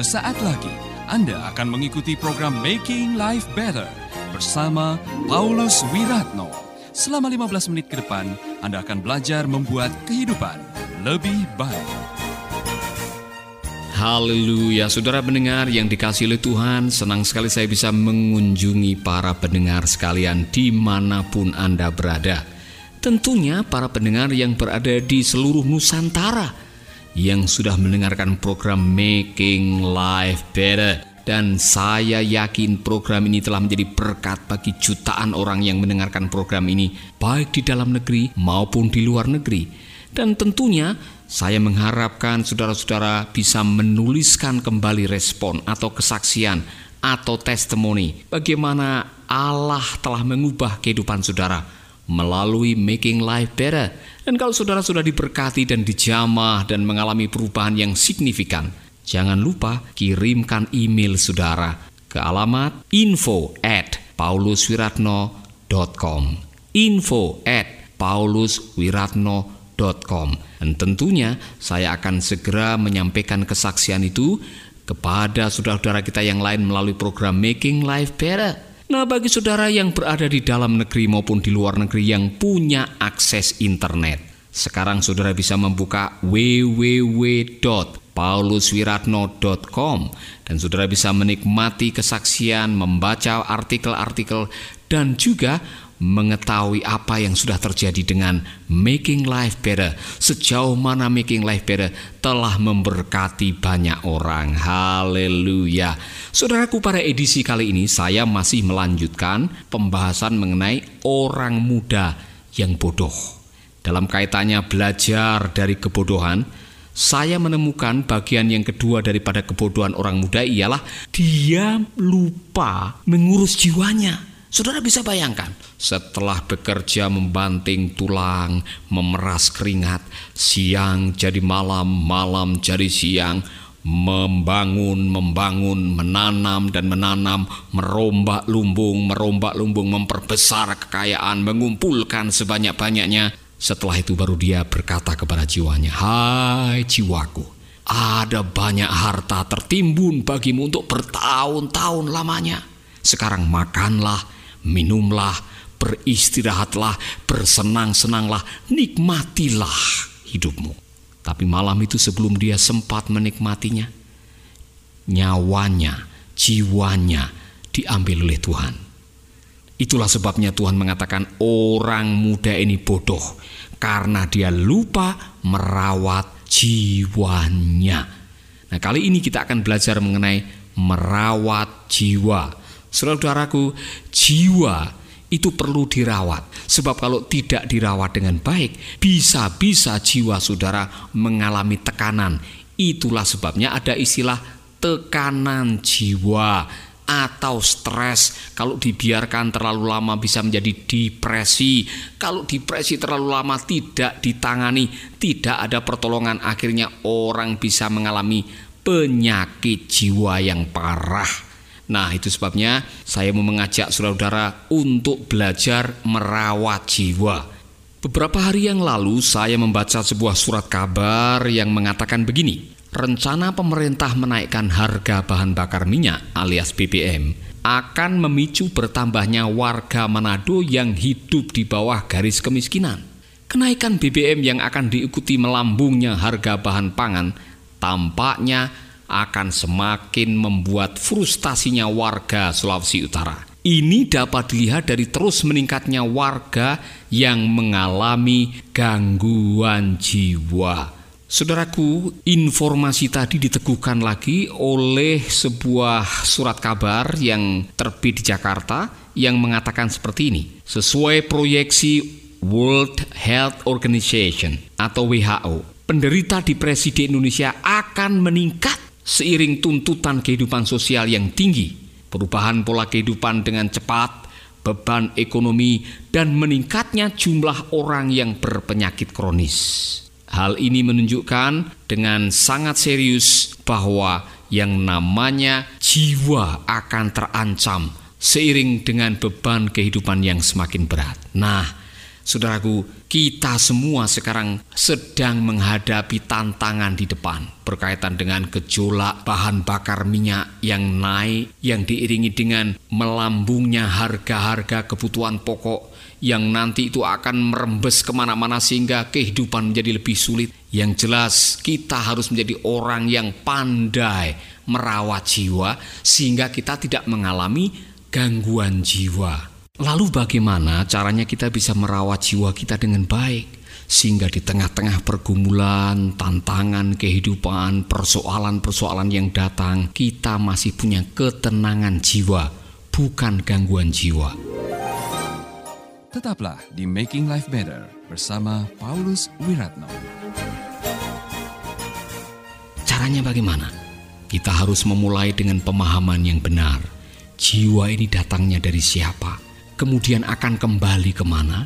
Sesaat lagi Anda akan mengikuti program Making Life Better bersama Paulus Wiratno. Selama 15 menit ke depan, Anda akan belajar membuat kehidupan lebih baik. Haleluya, saudara pendengar yang dikasih oleh Tuhan, senang sekali saya bisa mengunjungi para pendengar sekalian di mana pun Anda berada. Tentunya para pendengar yang berada di seluruh Nusantara yang sudah mendengarkan program Making Life Better dan saya yakin program ini telah menjadi berkat bagi jutaan orang yang mendengarkan program ini, baik di dalam negeri maupun di luar negeri. Dan tentunya saya mengharapkan saudara-saudara bisa menuliskan kembali respon atau kesaksian atau testimoni bagaimana Allah telah mengubah kehidupan saudara melalui Making Life Better. Dan kalau saudara sudah diberkati dan dijamah dan mengalami perubahan yang signifikan, Jangan lupa kirimkan email saudara ke alamat info at pauluswiratno.com info at pauluswiratno.com Dan tentunya saya akan segera menyampaikan kesaksian itu kepada saudara-saudara kita yang lain melalui program Making Life Better. Nah, bagi saudara yang berada di dalam negeri maupun di luar negeri yang punya akses internet, sekarang saudara bisa membuka www pauluswiratno.com dan saudara bisa menikmati kesaksian, membaca artikel-artikel dan juga mengetahui apa yang sudah terjadi dengan Making Life Better. Sejauh mana Making Life Better telah memberkati banyak orang. Haleluya. Saudaraku pada edisi kali ini saya masih melanjutkan pembahasan mengenai orang muda yang bodoh. Dalam kaitannya belajar dari kebodohan, saya menemukan bagian yang kedua daripada kebodohan orang muda ialah dia lupa mengurus jiwanya. Saudara bisa bayangkan, setelah bekerja membanting tulang, memeras keringat, siang jadi malam, malam jadi siang, membangun, membangun, menanam dan menanam, merombak lumbung, merombak lumbung, memperbesar kekayaan, mengumpulkan sebanyak-banyaknya, setelah itu baru dia berkata kepada jiwanya, "Hai jiwaku, ada banyak harta tertimbun bagimu untuk bertahun-tahun lamanya. Sekarang makanlah, minumlah, beristirahatlah, bersenang-senanglah, nikmatilah hidupmu." Tapi malam itu sebelum dia sempat menikmatinya, nyawanya, jiwanya diambil oleh Tuhan. Itulah sebabnya Tuhan mengatakan orang muda ini bodoh karena dia lupa merawat jiwanya. Nah, kali ini kita akan belajar mengenai merawat jiwa. Saudaraku, jiwa itu perlu dirawat. Sebab kalau tidak dirawat dengan baik, bisa-bisa jiwa saudara mengalami tekanan. Itulah sebabnya ada istilah tekanan jiwa atau stres. Kalau dibiarkan terlalu lama bisa menjadi depresi. Kalau depresi terlalu lama tidak ditangani, tidak ada pertolongan, akhirnya orang bisa mengalami penyakit jiwa yang parah. Nah, itu sebabnya saya mau mengajak saudara-saudara untuk belajar merawat jiwa. Beberapa hari yang lalu saya membaca sebuah surat kabar yang mengatakan begini rencana pemerintah menaikkan harga bahan bakar minyak alias BBM akan memicu bertambahnya warga Manado yang hidup di bawah garis kemiskinan. Kenaikan BBM yang akan diikuti melambungnya harga bahan pangan tampaknya akan semakin membuat frustasinya warga Sulawesi Utara. Ini dapat dilihat dari terus meningkatnya warga yang mengalami gangguan jiwa. Saudaraku, informasi tadi diteguhkan lagi oleh sebuah surat kabar yang terbit di Jakarta yang mengatakan seperti ini. Sesuai proyeksi World Health Organization atau WHO, penderita depresi di Indonesia akan meningkat seiring tuntutan kehidupan sosial yang tinggi, perubahan pola kehidupan dengan cepat, beban ekonomi, dan meningkatnya jumlah orang yang berpenyakit kronis. Hal ini menunjukkan dengan sangat serius bahwa yang namanya jiwa akan terancam seiring dengan beban kehidupan yang semakin berat. Nah, Saudaraku, kita semua sekarang sedang menghadapi tantangan di depan berkaitan dengan gejolak bahan bakar minyak yang naik yang diiringi dengan melambungnya harga-harga kebutuhan pokok yang nanti itu akan merembes ke mana-mana sehingga kehidupan menjadi lebih sulit. Yang jelas kita harus menjadi orang yang pandai merawat jiwa sehingga kita tidak mengalami gangguan jiwa. Lalu bagaimana caranya kita bisa merawat jiwa kita dengan baik? Sehingga di tengah-tengah pergumulan, tantangan kehidupan, persoalan-persoalan yang datang, kita masih punya ketenangan jiwa, bukan gangguan jiwa. Tetaplah di Making Life Better bersama Paulus Wiratno. Caranya bagaimana? Kita harus memulai dengan pemahaman yang benar. Jiwa ini datangnya dari siapa? Kemudian akan kembali ke mana?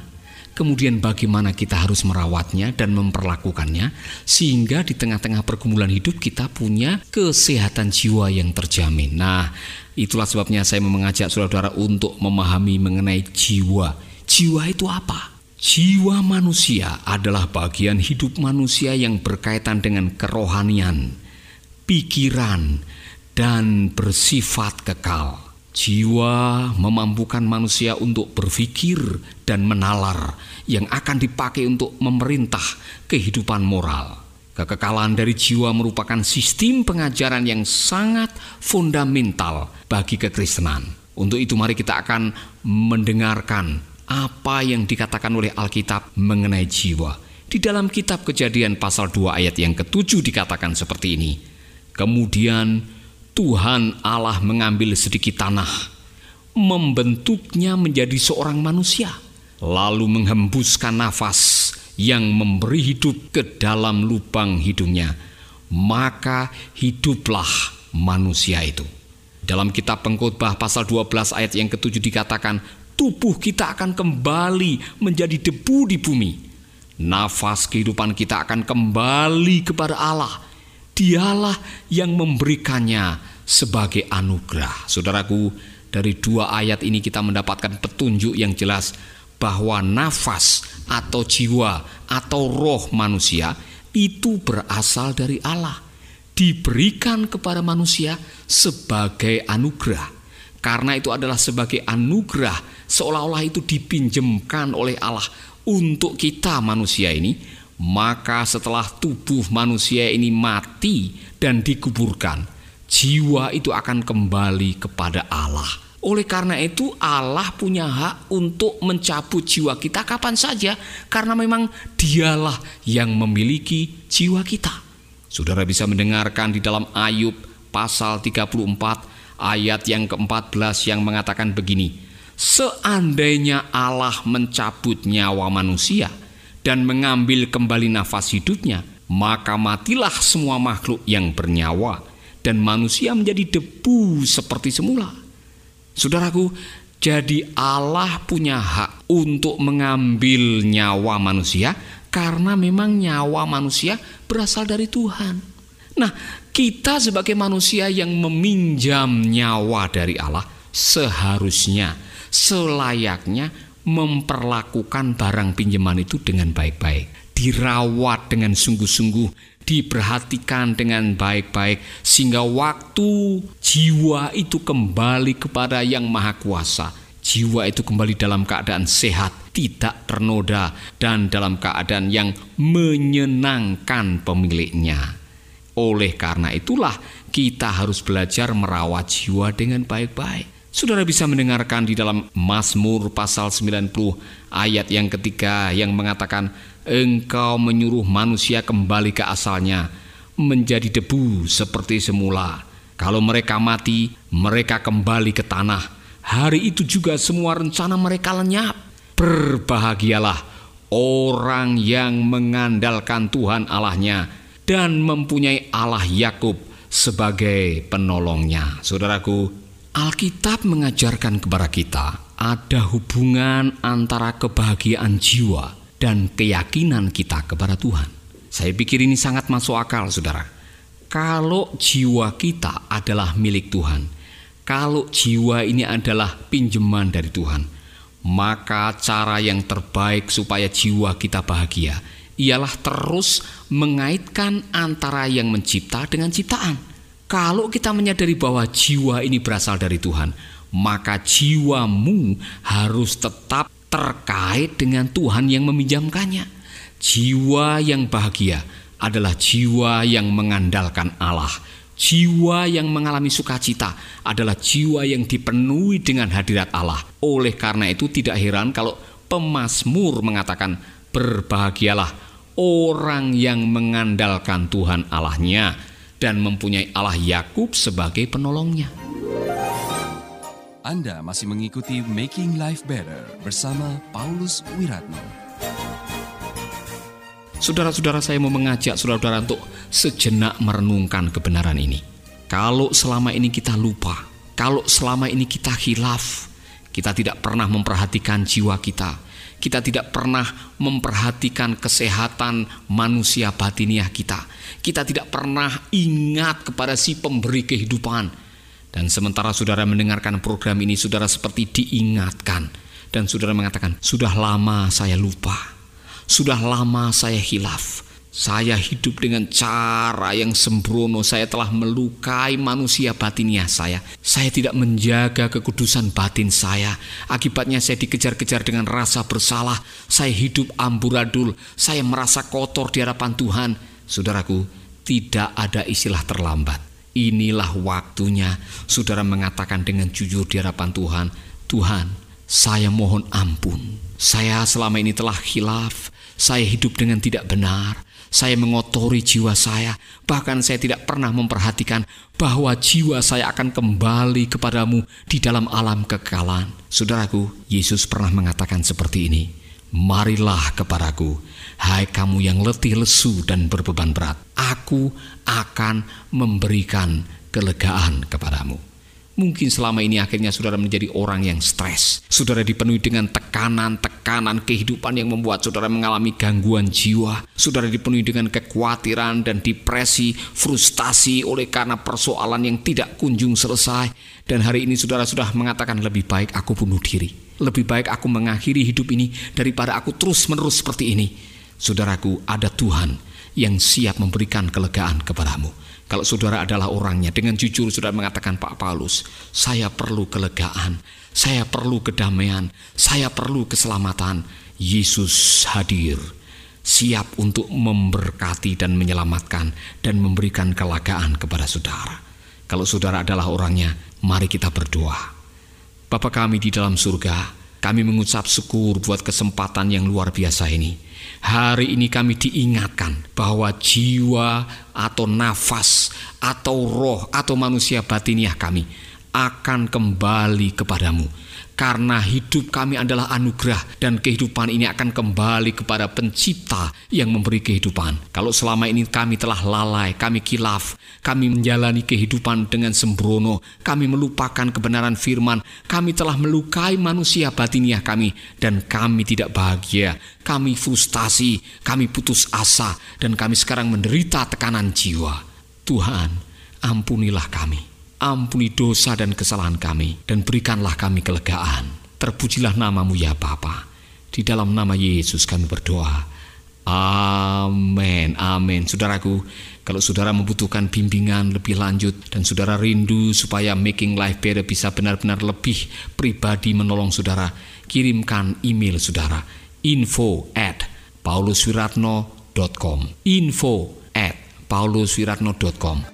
Kemudian bagaimana kita harus merawatnya dan memperlakukannya sehingga di tengah-tengah pergumulan hidup kita punya kesehatan jiwa yang terjamin. Nah, itulah sebabnya saya mengajak saudara-saudara untuk memahami mengenai jiwa. Jiwa itu apa? Jiwa manusia adalah bagian hidup manusia yang berkaitan dengan kerohanian, pikiran, dan bersifat kekal. Jiwa memampukan manusia untuk berpikir dan menalar yang akan dipakai untuk memerintah kehidupan moral. Kekekalan dari jiwa merupakan sistem pengajaran yang sangat fundamental bagi kekristenan. Untuk itu mari kita akan mendengarkan apa yang dikatakan oleh Alkitab mengenai jiwa. Di dalam kitab Kejadian pasal 2 ayat yang ketujuh dikatakan seperti ini. Kemudian Tuhan Allah mengambil sedikit tanah, membentuknya menjadi seorang manusia, lalu menghembuskan nafas yang memberi hidup ke dalam lubang hidungnya. Maka hiduplah manusia itu. Dalam kitab pengkhotbah pasal 12 ayat yang ketujuh dikatakan, tubuh kita akan kembali menjadi debu di bumi. Nafas kehidupan kita akan kembali kepada Allah Dialah yang memberikannya sebagai anugerah. Saudaraku, dari dua ayat ini kita mendapatkan petunjuk yang jelas bahwa nafas atau jiwa atau roh manusia itu berasal dari Allah, diberikan kepada manusia sebagai anugerah. Karena itu adalah sebagai anugerah, seolah-olah itu dipinjamkan oleh Allah untuk kita manusia ini maka setelah tubuh manusia ini mati dan dikuburkan, jiwa itu akan kembali kepada Allah. Oleh karena itu, Allah punya hak untuk mencabut jiwa kita kapan saja, karena memang Dialah yang memiliki jiwa kita. Saudara bisa mendengarkan di dalam Ayub pasal 34 ayat yang ke-14 yang mengatakan begini: "Seandainya Allah mencabut nyawa manusia, dan mengambil kembali nafas hidupnya, maka matilah semua makhluk yang bernyawa dan manusia menjadi debu seperti semula. Saudaraku, jadi Allah punya hak untuk mengambil nyawa manusia karena memang nyawa manusia berasal dari Tuhan. Nah, kita sebagai manusia yang meminjam nyawa dari Allah seharusnya selayaknya memperlakukan barang pinjaman itu dengan baik-baik, dirawat dengan sungguh-sungguh, diperhatikan dengan baik-baik, sehingga waktu jiwa itu kembali kepada Yang Maha Kuasa. Jiwa itu kembali dalam keadaan sehat, tidak ternoda, dan dalam keadaan yang menyenangkan pemiliknya. Oleh karena itulah, kita harus belajar merawat jiwa dengan baik-baik. Saudara bisa mendengarkan di dalam Mazmur pasal 90 ayat yang ketiga yang mengatakan Engkau menyuruh manusia kembali ke asalnya menjadi debu seperti semula. Kalau mereka mati, mereka kembali ke tanah. Hari itu juga semua rencana mereka lenyap. Berbahagialah orang yang mengandalkan Tuhan Allahnya dan mempunyai Allah Yakub sebagai penolongnya. Saudaraku, Alkitab mengajarkan kepada kita ada hubungan antara kebahagiaan jiwa dan keyakinan kita kepada Tuhan. Saya pikir ini sangat masuk akal, saudara. Kalau jiwa kita adalah milik Tuhan, kalau jiwa ini adalah pinjaman dari Tuhan, maka cara yang terbaik supaya jiwa kita bahagia ialah terus mengaitkan antara yang mencipta dengan ciptaan. Kalau kita menyadari bahwa jiwa ini berasal dari Tuhan, maka jiwamu harus tetap terkait dengan Tuhan yang meminjamkannya. Jiwa yang bahagia adalah jiwa yang mengandalkan Allah. Jiwa yang mengalami sukacita adalah jiwa yang dipenuhi dengan hadirat Allah. Oleh karena itu tidak heran kalau pemazmur mengatakan berbahagialah orang yang mengandalkan Tuhan Allahnya dan mempunyai Allah Yakub sebagai penolongnya. Anda masih mengikuti Making Life Better bersama Paulus Wiratno. Saudara-saudara saya mau mengajak saudara-saudara untuk sejenak merenungkan kebenaran ini. Kalau selama ini kita lupa, kalau selama ini kita hilaf, kita tidak pernah memperhatikan jiwa kita, kita tidak pernah memperhatikan kesehatan manusia batiniah kita, kita tidak pernah ingat kepada si pemberi kehidupan. Dan sementara saudara mendengarkan program ini, saudara seperti diingatkan, dan saudara mengatakan, "Sudah lama saya lupa." Sudah lama saya hilaf. Saya hidup dengan cara yang sembrono. Saya telah melukai manusia batinnya saya. Saya tidak menjaga kekudusan batin saya. Akibatnya saya dikejar-kejar dengan rasa bersalah. Saya hidup amburadul. Saya merasa kotor di hadapan Tuhan. Saudaraku, tidak ada istilah terlambat. Inilah waktunya saudara mengatakan dengan jujur di hadapan Tuhan, Tuhan, saya mohon ampun. Saya selama ini telah hilaf, saya hidup dengan tidak benar. Saya mengotori jiwa saya. Bahkan saya tidak pernah memperhatikan bahwa jiwa saya akan kembali kepadamu di dalam alam kekekalan. Saudaraku, Yesus pernah mengatakan seperti ini. Marilah kepadaku, hai kamu yang letih lesu dan berbeban berat. Aku akan memberikan kelegaan kepadamu. Mungkin selama ini akhirnya saudara menjadi orang yang stres. Saudara dipenuhi dengan tekanan-tekanan kehidupan yang membuat saudara mengalami gangguan jiwa. Saudara dipenuhi dengan kekhawatiran dan depresi, frustasi oleh karena persoalan yang tidak kunjung selesai. Dan hari ini saudara sudah mengatakan lebih baik aku bunuh diri. Lebih baik aku mengakhiri hidup ini daripada aku terus-menerus seperti ini. Saudaraku, ada Tuhan yang siap memberikan kelegaan kepadamu. Kalau saudara adalah orangnya, dengan jujur saudara mengatakan Pak Paulus, saya perlu kelegaan, saya perlu kedamaian, saya perlu keselamatan. Yesus hadir, siap untuk memberkati dan menyelamatkan dan memberikan kelegaan kepada saudara. Kalau saudara adalah orangnya, mari kita berdoa. Bapa kami di dalam surga, kami mengucap syukur buat kesempatan yang luar biasa ini. Hari ini kami diingatkan bahwa jiwa atau nafas atau roh atau manusia batiniah kami akan kembali kepadamu karena hidup kami adalah anugerah dan kehidupan ini akan kembali kepada pencipta yang memberi kehidupan. Kalau selama ini kami telah lalai, kami kilaf, kami menjalani kehidupan dengan sembrono, kami melupakan kebenaran firman, kami telah melukai manusia batiniah kami dan kami tidak bahagia, kami frustasi, kami putus asa dan kami sekarang menderita tekanan jiwa. Tuhan, ampunilah kami ampuni dosa dan kesalahan kami, dan berikanlah kami kelegaan. Terpujilah namamu ya Bapa. Di dalam nama Yesus kami berdoa. Amin, amin. Saudaraku, kalau saudara membutuhkan bimbingan lebih lanjut dan saudara rindu supaya Making Life Better bisa benar-benar lebih pribadi menolong saudara, kirimkan email saudara info at pauluswiratno.com info at pauluswiratno.com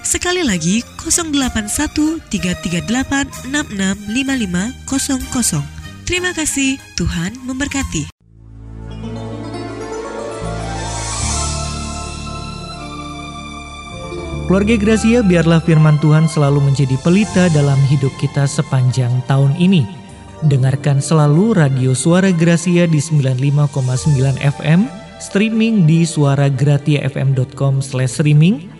Sekali lagi 081 338 665500. Terima kasih, Tuhan memberkati. Keluarga Gracia, biarlah firman Tuhan selalu menjadi pelita dalam hidup kita sepanjang tahun ini. Dengarkan selalu radio Suara Gracia di 95,9 FM, streaming di suaragratiafm.com streaming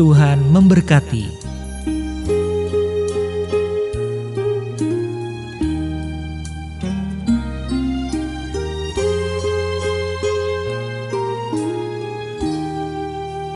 Tuhan memberkati.